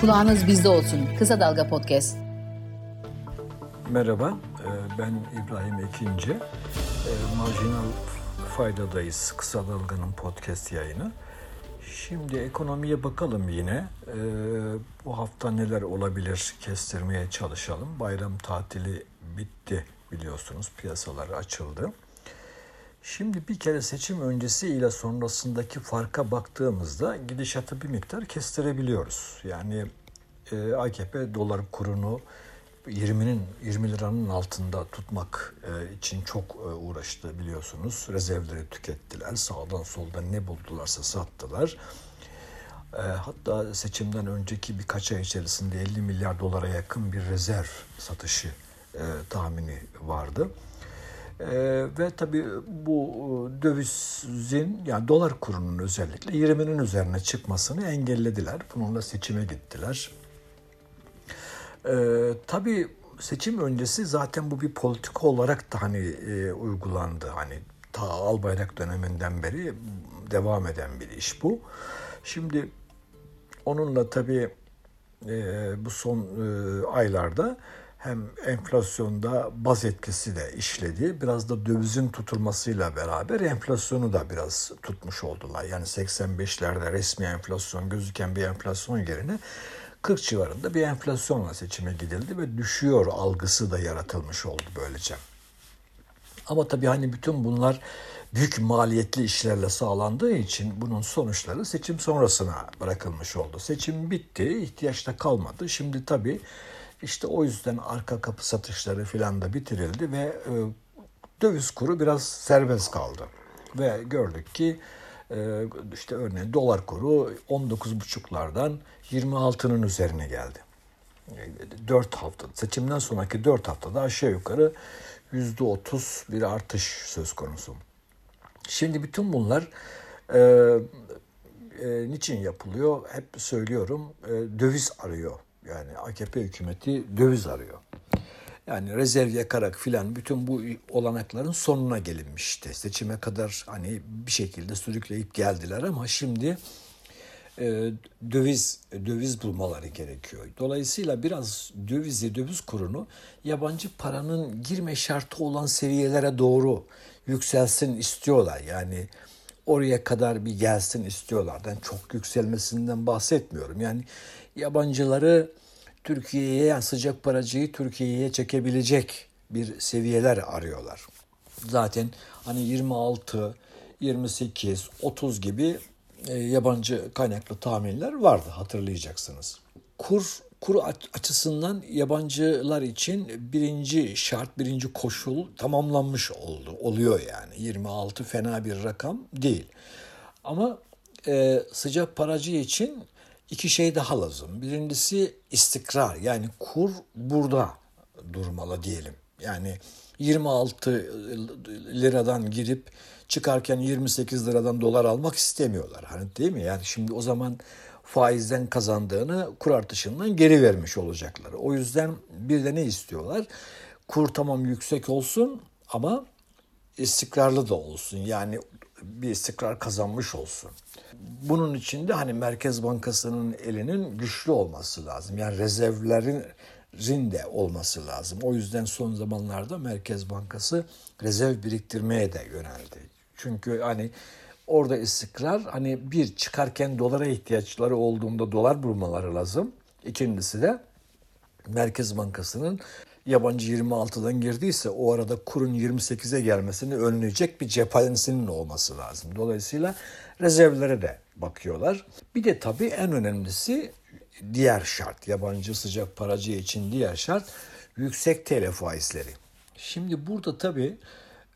Kulağınız bizde olsun. Kısa Dalga Podcast. Merhaba, e, ben İbrahim Ekinci. E, Marjinal Faydadayız, Kısa Dalga'nın podcast yayını. Şimdi ekonomiye bakalım yine. E, bu hafta neler olabilir kestirmeye çalışalım. Bayram tatili bitti biliyorsunuz, piyasalar açıldı. Şimdi bir kere seçim öncesi ile sonrasındaki farka baktığımızda gidişatı bir miktar kestirebiliyoruz. Yani e, AKP dolar kurunu 20'nin 20 liranın altında tutmak e, için çok e, uğraştı biliyorsunuz. Rezervleri tükettiler. Sağdan soldan ne buldularsa sattılar. E, hatta seçimden önceki birkaç ay içerisinde 50 milyar dolara yakın bir rezerv satışı tahmini vardı. Ee, ve tabii bu e, dövizin yani dolar kurunun özellikle 20'nin üzerine çıkmasını engellediler. Bununla seçime gittiler. Ee, tabii seçim öncesi zaten bu bir politika olarak da hani e, uygulandı. Hani ta Albayrak döneminden beri devam eden bir iş bu. Şimdi onunla tabii e, bu son e, aylarda hem enflasyonda baz etkisi de işledi. Biraz da dövizin tutulmasıyla beraber enflasyonu da biraz tutmuş oldular. Yani 85'lerde resmi enflasyon gözüken bir enflasyon yerine 40 civarında bir enflasyonla seçime gidildi ve düşüyor algısı da yaratılmış oldu böylece. Ama tabii hani bütün bunlar büyük maliyetli işlerle sağlandığı için bunun sonuçları seçim sonrasına bırakılmış oldu. Seçim bitti, ihtiyaç da kalmadı. Şimdi tabii işte o yüzden arka kapı satışları filan da bitirildi ve e, döviz kuru biraz serbest kaldı. Ve gördük ki e, işte örneğin dolar kuru 19,5'lardan 26'nın üzerine geldi. 4 hafta, seçimden sonraki 4 haftada aşağı yukarı %30 bir artış söz konusu. Şimdi bütün bunlar e, e, niçin yapılıyor? Hep söylüyorum e, döviz arıyor yani AKP hükümeti döviz arıyor. Yani rezerv yakarak filan bütün bu olanakların sonuna gelinmişti. Seçime kadar hani bir şekilde sürükleyip geldiler ama şimdi e, döviz döviz bulmaları gerekiyor. Dolayısıyla biraz dövizi, döviz kurunu yabancı paranın girme şartı olan seviyelere doğru yükselsin istiyorlar. Yani oraya kadar bir gelsin istiyorlar. Ben çok yükselmesinden bahsetmiyorum. Yani yabancıları Türkiye'ye yani sıcak paracıyı Türkiye'ye çekebilecek bir seviyeler arıyorlar. Zaten hani 26, 28, 30 gibi e, yabancı kaynaklı tahminler vardı hatırlayacaksınız. Kur kur açısından yabancılar için birinci şart, birinci koşul tamamlanmış oldu. Oluyor yani. 26 fena bir rakam değil. Ama e, sıcak paracı için iki şey daha lazım. Birincisi istikrar yani kur burada durmalı diyelim. Yani 26 liradan girip çıkarken 28 liradan dolar almak istemiyorlar. Hani değil mi? Yani şimdi o zaman faizden kazandığını kur artışından geri vermiş olacaklar. O yüzden bir de ne istiyorlar? Kur tamam yüksek olsun ama istikrarlı da olsun. Yani bir istikrar kazanmış olsun. Bunun için de hani Merkez Bankası'nın elinin güçlü olması lazım. Yani rezervlerin de olması lazım. O yüzden son zamanlarda Merkez Bankası rezerv biriktirmeye de yöneldi. Çünkü hani orada istikrar hani bir çıkarken dolara ihtiyaçları olduğunda dolar bulmaları lazım. İkincisi de Merkez Bankası'nın yabancı 26'dan girdiyse o arada kurun 28'e gelmesini önleyecek bir cephanesinin olması lazım. Dolayısıyla rezervlere de bakıyorlar. Bir de tabii en önemlisi diğer şart, yabancı sıcak paracı için diğer şart yüksek TL faizleri. Şimdi burada tabii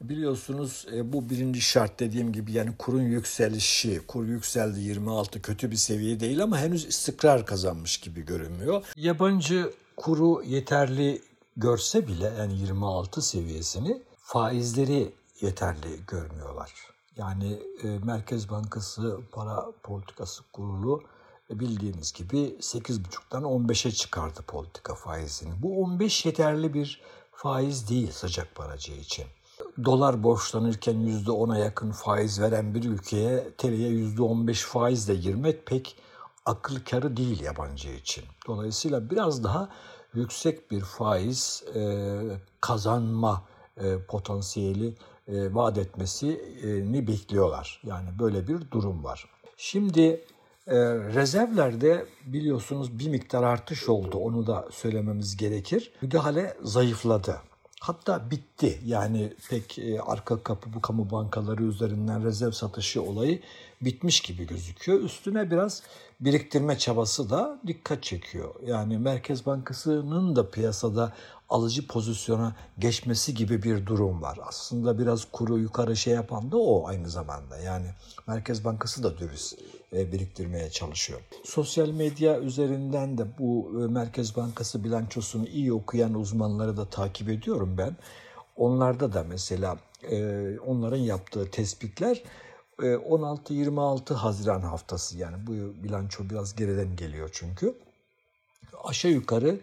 biliyorsunuz e, bu birinci şart dediğim gibi yani kurun yükselişi, kur yükseldi 26 kötü bir seviye değil ama henüz istikrar kazanmış gibi görünmüyor. Yabancı kuru yeterli görse bile yani 26 seviyesini faizleri yeterli görmüyorlar. Yani e, Merkez Bankası Para Politikası Kurulu e, bildiğiniz gibi 8,5'tan 15'e çıkardı politika faizini. Bu 15 yeterli bir faiz değil sıcak paracı için. Dolar borçlanırken %10'a yakın faiz veren bir ülkeye TL'ye %15 faizle girmek pek akıl karı değil yabancı için. Dolayısıyla biraz daha yüksek bir faiz e, kazanma e, potansiyeli e, vaat etmesini bekliyorlar. Yani böyle bir durum var. Şimdi e, rezervlerde biliyorsunuz bir miktar artış oldu. Onu da söylememiz gerekir. Müdahale zayıfladı. Hatta bitti. Yani pek e, arka kapı bu kamu bankaları üzerinden rezerv satışı olayı bitmiş gibi gözüküyor. Üstüne biraz biriktirme çabası da dikkat çekiyor. Yani Merkez Bankası'nın da piyasada alıcı pozisyona geçmesi gibi bir durum var. Aslında biraz kuru yukarı şey yapan da o aynı zamanda. Yani Merkez Bankası da döviz biriktirmeye çalışıyor. Sosyal medya üzerinden de bu e, Merkez Bankası bilançosunu iyi okuyan uzmanları da takip ediyorum ben. Onlarda da mesela e, onların yaptığı tespitler 16-26 Haziran haftası yani bu bilanço biraz geriden geliyor çünkü. Aşağı yukarı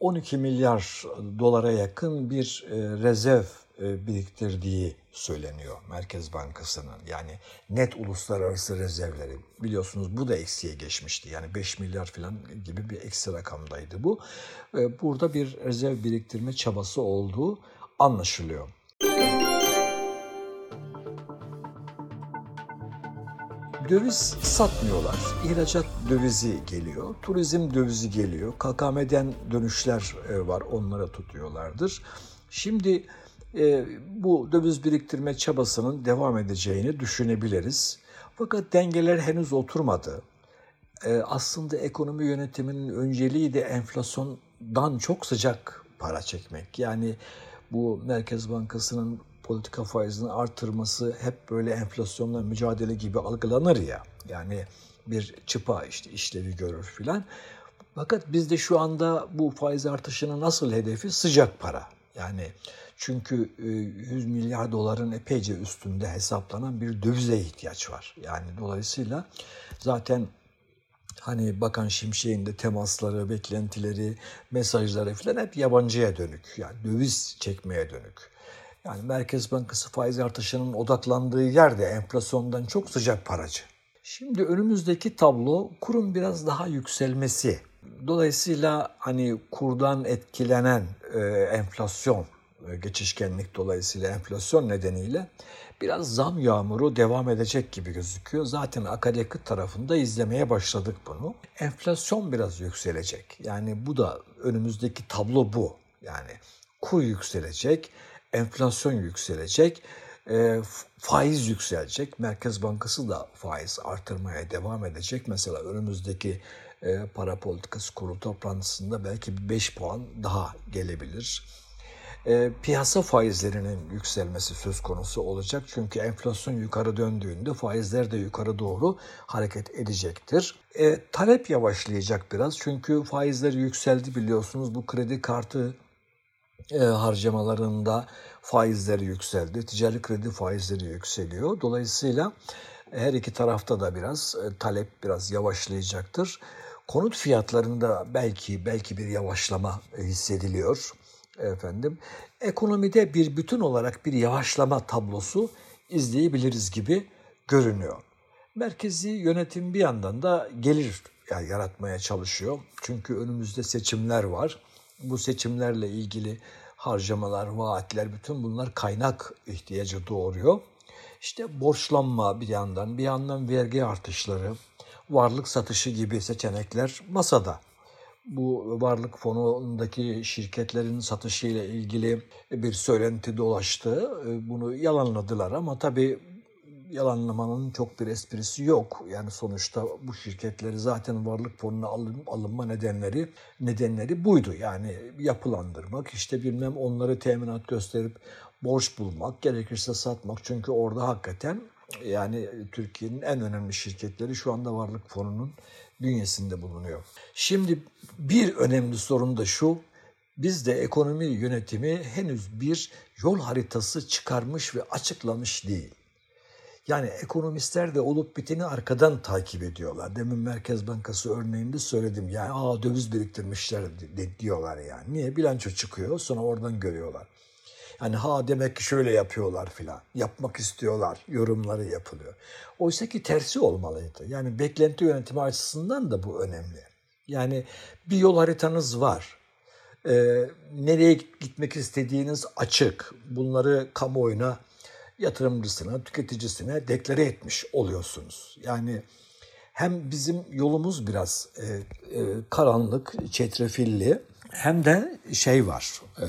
12 milyar dolara yakın bir rezerv biriktirdiği söyleniyor Merkez Bankası'nın. Yani net uluslararası rezervleri biliyorsunuz bu da eksiye geçmişti. Yani 5 milyar falan gibi bir eksi rakamdaydı bu. Burada bir rezerv biriktirme çabası olduğu anlaşılıyor. Döviz satmıyorlar. İhracat dövizi geliyor. Turizm dövizi geliyor. KKM'den dönüşler var. Onlara tutuyorlardır. Şimdi e, bu döviz biriktirme çabasının devam edeceğini düşünebiliriz. Fakat dengeler henüz oturmadı. E, aslında ekonomi yönetiminin önceliği de enflasyondan çok sıcak para çekmek. Yani bu Merkez Bankası'nın politika faizini artırması hep böyle enflasyonla mücadele gibi algılanır ya. Yani bir çıpa işte işlevi görür filan. Fakat bizde şu anda bu faiz artışının nasıl hedefi sıcak para. Yani çünkü 100 e, milyar doların epeyce üstünde hesaplanan bir dövize ihtiyaç var. Yani dolayısıyla zaten hani Bakan Şimşek'in de temasları, beklentileri, mesajları falan hep yabancıya dönük. Yani döviz çekmeye dönük. Yani Merkez Bankası faiz artışının odaklandığı yerde enflasyondan çok sıcak paracı. Şimdi önümüzdeki tablo kurun biraz daha yükselmesi. Dolayısıyla hani kurdan etkilenen e, enflasyon, e, geçişkenlik dolayısıyla enflasyon nedeniyle biraz zam yağmuru devam edecek gibi gözüküyor. Zaten akaryakıt tarafında izlemeye başladık bunu. Enflasyon biraz yükselecek. Yani bu da önümüzdeki tablo bu. Yani kur yükselecek, enflasyon yükselecek, e, faiz yükselecek. Merkez Bankası da faiz artırmaya devam edecek. Mesela önümüzdeki e, para politikası kurulu toplantısında belki 5 puan daha gelebilir. E, piyasa faizlerinin yükselmesi söz konusu olacak. Çünkü enflasyon yukarı döndüğünde faizler de yukarı doğru hareket edecektir. E, talep yavaşlayacak biraz çünkü faizler yükseldi biliyorsunuz. Bu kredi kartı e, harcamalarında faizleri yükseldi. Ticari kredi faizleri yükseliyor. Dolayısıyla her iki tarafta da biraz e, talep biraz yavaşlayacaktır. Konut fiyatlarında belki belki bir yavaşlama hissediliyor efendim. Ekonomide bir bütün olarak bir yavaşlama tablosu izleyebiliriz gibi görünüyor. Merkezi yönetim bir yandan da gelir yani yaratmaya çalışıyor. Çünkü önümüzde seçimler var bu seçimlerle ilgili harcamalar, vaatler bütün bunlar kaynak ihtiyacı doğuruyor. İşte borçlanma bir yandan, bir yandan vergi artışları, varlık satışı gibi seçenekler masada. Bu varlık fonundaki şirketlerin satışıyla ilgili bir söylenti dolaştı. Bunu yalanladılar ama tabii yalanlamanın çok bir esprisi yok. Yani sonuçta bu şirketleri zaten varlık fonuna alın, alınma nedenleri nedenleri buydu. Yani yapılandırmak, işte bilmem onları teminat gösterip borç bulmak, gerekirse satmak. Çünkü orada hakikaten yani Türkiye'nin en önemli şirketleri şu anda varlık fonunun bünyesinde bulunuyor. Şimdi bir önemli sorun da şu, bizde ekonomi yönetimi henüz bir yol haritası çıkarmış ve açıklamış değil. Yani ekonomistler de olup biteni arkadan takip ediyorlar. Demin Merkez Bankası örneğinde söyledim. Yani aa döviz biriktirmişler diyorlar yani. Niye? Bilanço çıkıyor sonra oradan görüyorlar. Yani ha demek ki şöyle yapıyorlar filan. Yapmak istiyorlar. Yorumları yapılıyor. Oysa ki tersi olmalıydı. Yani beklenti yönetimi açısından da bu önemli. Yani bir yol haritanız var. Ee, nereye gitmek istediğiniz açık. Bunları kamuoyuna, yatırımcısına, tüketicisine deklare etmiş oluyorsunuz. Yani hem bizim yolumuz biraz e, e, karanlık, çetrefilli hem de şey var, e,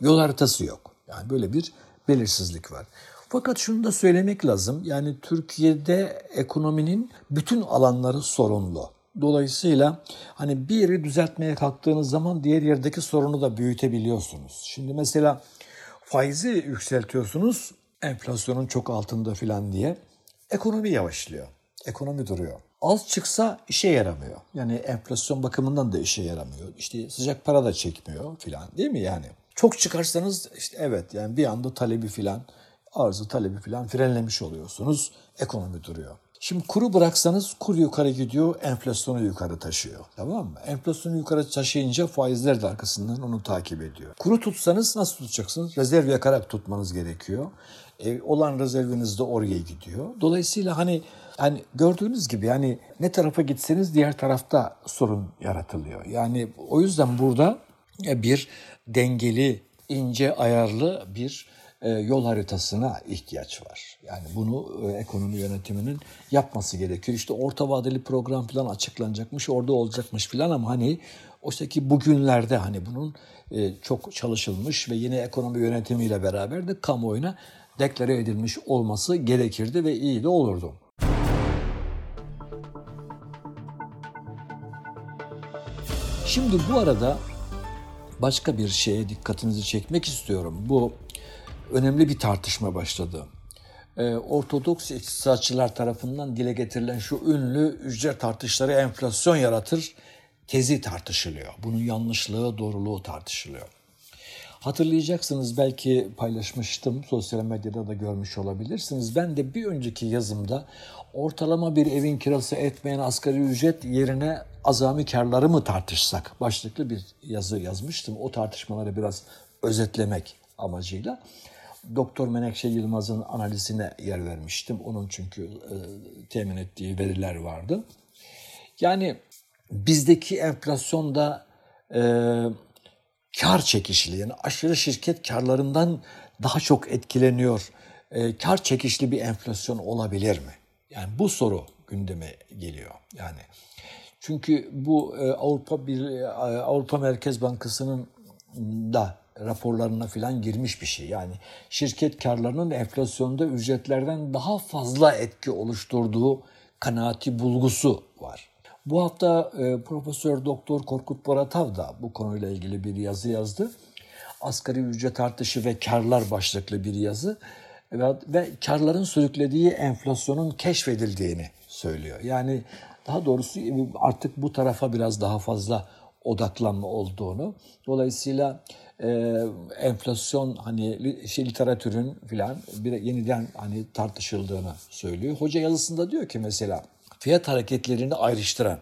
yol haritası yok. Yani böyle bir belirsizlik var. Fakat şunu da söylemek lazım. Yani Türkiye'de ekonominin bütün alanları sorunlu. Dolayısıyla hani bir yeri düzeltmeye kalktığınız zaman diğer yerdeki sorunu da büyütebiliyorsunuz. Şimdi mesela faizi yükseltiyorsunuz enflasyonun çok altında filan diye. Ekonomi yavaşlıyor. Ekonomi duruyor. Az çıksa işe yaramıyor. Yani enflasyon bakımından da işe yaramıyor. İşte sıcak para da çekmiyor filan değil mi yani? Çok çıkarsanız işte evet yani bir anda talebi filan arzı talebi filan frenlemiş oluyorsunuz. Ekonomi duruyor. Şimdi kuru bıraksanız kur yukarı gidiyor, enflasyonu yukarı taşıyor. Tamam mı? Enflasyonu yukarı taşıyınca faizler de arkasından onu takip ediyor. Kuru tutsanız nasıl tutacaksınız? Rezerv yakarak tutmanız gerekiyor. E, olan rezerviniz de oraya gidiyor. Dolayısıyla hani yani gördüğünüz gibi yani ne tarafa gitseniz diğer tarafta sorun yaratılıyor. Yani o yüzden burada bir dengeli, ince ayarlı bir e, yol haritasına ihtiyaç var. Yani bunu e, ekonomi yönetiminin yapması gerekiyor. İşte orta vadeli program falan açıklanacakmış, orada olacakmış falan ama hani oysa ki bugünlerde hani bunun çok çalışılmış ve yine ekonomi yönetimiyle beraber de kamuoyuna deklare edilmiş olması gerekirdi ve iyi de olurdu. Şimdi bu arada başka bir şeye dikkatinizi çekmek istiyorum. Bu önemli bir tartışma başladı. Ee, Ortodoks iktisatçılar tarafından dile getirilen şu ünlü ücret artışları enflasyon yaratır tezi tartışılıyor. Bunun yanlışlığı, doğruluğu tartışılıyor. Hatırlayacaksınız belki paylaşmıştım sosyal medyada da görmüş olabilirsiniz. Ben de bir önceki yazımda ortalama bir evin kirası etmeyen asgari ücret yerine azami karları mı tartışsak başlıklı bir yazı yazmıştım. O tartışmaları biraz özetlemek amacıyla. Doktor Menekşe Yılmaz'ın analizine yer vermiştim. Onun çünkü e, temin ettiği veriler vardı. Yani bizdeki enflasyonda e, kar çekişli yani aşırı şirket karlarından daha çok etkileniyor. E, kar çekişli bir enflasyon olabilir mi? Yani bu soru gündeme geliyor. Yani çünkü bu e, Avrupa bir e, Avrupa Merkez Bankası'nın da raporlarına filan girmiş bir şey. Yani şirket karlarının enflasyonda ücretlerden daha fazla etki oluşturduğu kanaati bulgusu var. Bu hafta e, Profesör Doktor Korkut Boratav da bu konuyla ilgili bir yazı yazdı. Asgari ücret artışı ve karlar başlıklı bir yazı ve, ve karların sürüklediği enflasyonun keşfedildiğini söylüyor. Yani daha doğrusu artık bu tarafa biraz daha fazla odaklanma olduğunu. Dolayısıyla e, enflasyon hani şey literatürün filan bir yeniden hani tartışıldığını söylüyor. Hoca yazısında diyor ki mesela fiyat hareketlerini ayrıştıran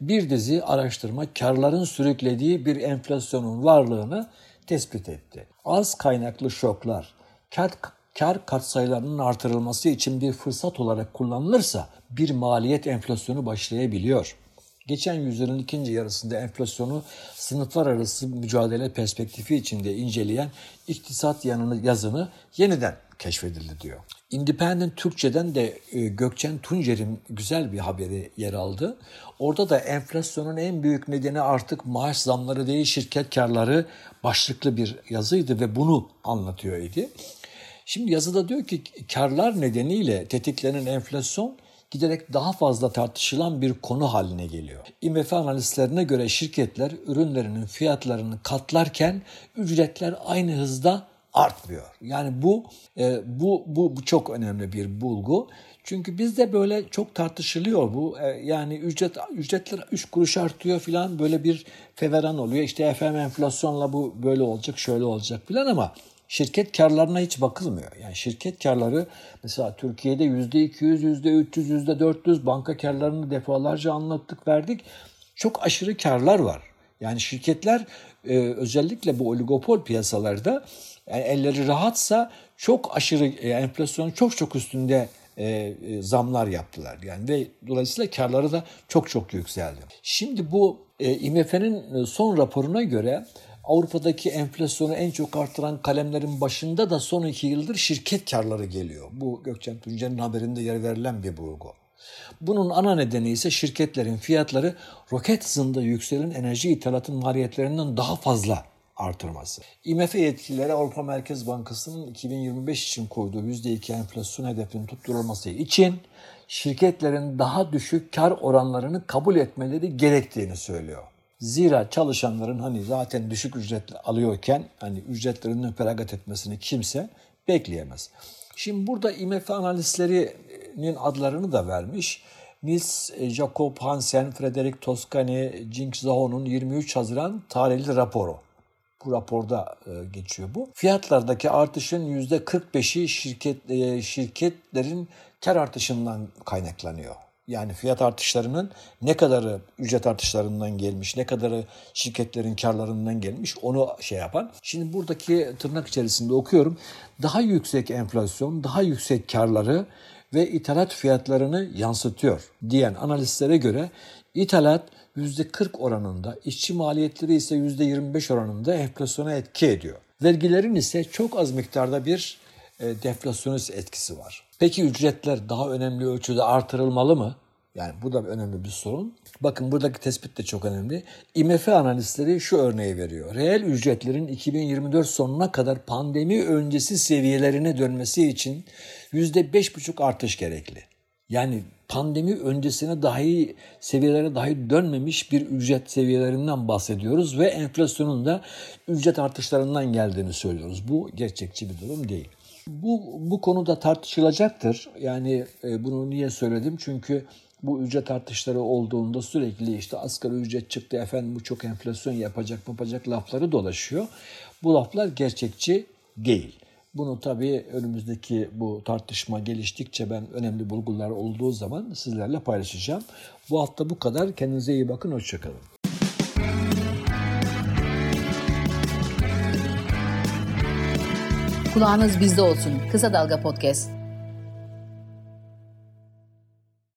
bir dizi araştırma karların sürüklediği bir enflasyonun varlığını tespit etti. Az kaynaklı şoklar, kar, kar katsayılarının artırılması için bir fırsat olarak kullanılırsa bir maliyet enflasyonu başlayabiliyor. Geçen yüzyılın ikinci yarısında enflasyonu sınıflar arası mücadele perspektifi içinde inceleyen iktisat yanını yazını yeniden keşfedildi diyor. Independent Türkçe'den de e, Gökçen Tuncer'in güzel bir haberi yer aldı. Orada da enflasyonun en büyük nedeni artık maaş zamları değil şirket karları başlıklı bir yazıydı ve bunu anlatıyor idi. Şimdi yazıda diyor ki karlar nedeniyle tetiklenen enflasyon giderek daha fazla tartışılan bir konu haline geliyor. IMF analistlerine göre şirketler ürünlerinin fiyatlarını katlarken ücretler aynı hızda artmıyor. Yani bu e, bu bu bu çok önemli bir bulgu. Çünkü bizde böyle çok tartışılıyor bu. E, yani ücret ücretler 3 kuruş artıyor filan böyle bir feveran oluyor. İşte efendim enflasyonla bu böyle olacak, şöyle olacak filan ama şirket karlarına hiç bakılmıyor. Yani şirket karları mesela Türkiye'de %200, %300, %400 banka karlarını defalarca anlattık verdik. Çok aşırı karlar var. Yani şirketler e, özellikle bu oligopol piyasalarda yani elleri rahatsa çok aşırı e, enflasyonun çok çok üstünde e, e, zamlar yaptılar. Yani ve dolayısıyla karları da çok çok yükseldi. Şimdi bu e, IMF'nin son raporuna göre Avrupa'daki enflasyonu en çok artıran kalemlerin başında da son iki yıldır şirket karları geliyor. Bu Gökçen Tuncer'in haberinde yer verilen bir bulgu. Bunun ana nedeni ise şirketlerin fiyatları roket hızında yükselen enerji ithalatın maliyetlerinden daha fazla artırması. IMF yetkilileri Avrupa Merkez Bankası'nın 2025 için koyduğu %2 enflasyon hedefinin tutturulması için şirketlerin daha düşük kar oranlarını kabul etmeleri gerektiğini söylüyor. Zira çalışanların hani zaten düşük ücret alıyorken hani ücretlerinin feragat etmesini kimse bekleyemez. Şimdi burada IMF analistlerinin adlarını da vermiş. Nils Jakob Hansen, Frederick Toscani, Jing Zaho'nun 23 Haziran tarihli raporu. Bu raporda e, geçiyor bu. Fiyatlardaki artışın %45'i şirket, e, şirketlerin kar artışından kaynaklanıyor. Yani fiyat artışlarının ne kadarı ücret artışlarından gelmiş, ne kadarı şirketlerin karlarından gelmiş onu şey yapan. Şimdi buradaki tırnak içerisinde okuyorum. Daha yüksek enflasyon, daha yüksek karları ve ithalat fiyatlarını yansıtıyor diyen analistlere göre ithalat %40 oranında, işçi maliyetleri ise %25 oranında enflasyona etki ediyor. Vergilerin ise çok az miktarda bir e, deflasyonist etkisi var. Peki ücretler daha önemli ölçüde artırılmalı mı? Yani bu da önemli bir sorun. Bakın buradaki tespit de çok önemli. IMF analistleri şu örneği veriyor. Reel ücretlerin 2024 sonuna kadar pandemi öncesi seviyelerine dönmesi için %5,5 artış gerekli. Yani pandemi öncesine dahi seviyelere dahi dönmemiş bir ücret seviyelerinden bahsediyoruz ve enflasyonun da ücret artışlarından geldiğini söylüyoruz. Bu gerçekçi bir durum değil. Bu, bu konuda tartışılacaktır. Yani e, bunu niye söyledim? Çünkü bu ücret artışları olduğunda sürekli işte asgari ücret çıktı efendim bu çok enflasyon yapacak yapacak lafları dolaşıyor. Bu laflar gerçekçi değil. Bunu tabii önümüzdeki bu tartışma geliştikçe ben önemli bulgular olduğu zaman sizlerle paylaşacağım. Bu hafta bu kadar. Kendinize iyi bakın. Hoşçakalın. Kulağınız bizde olsun. Kısa Dalga Podcast.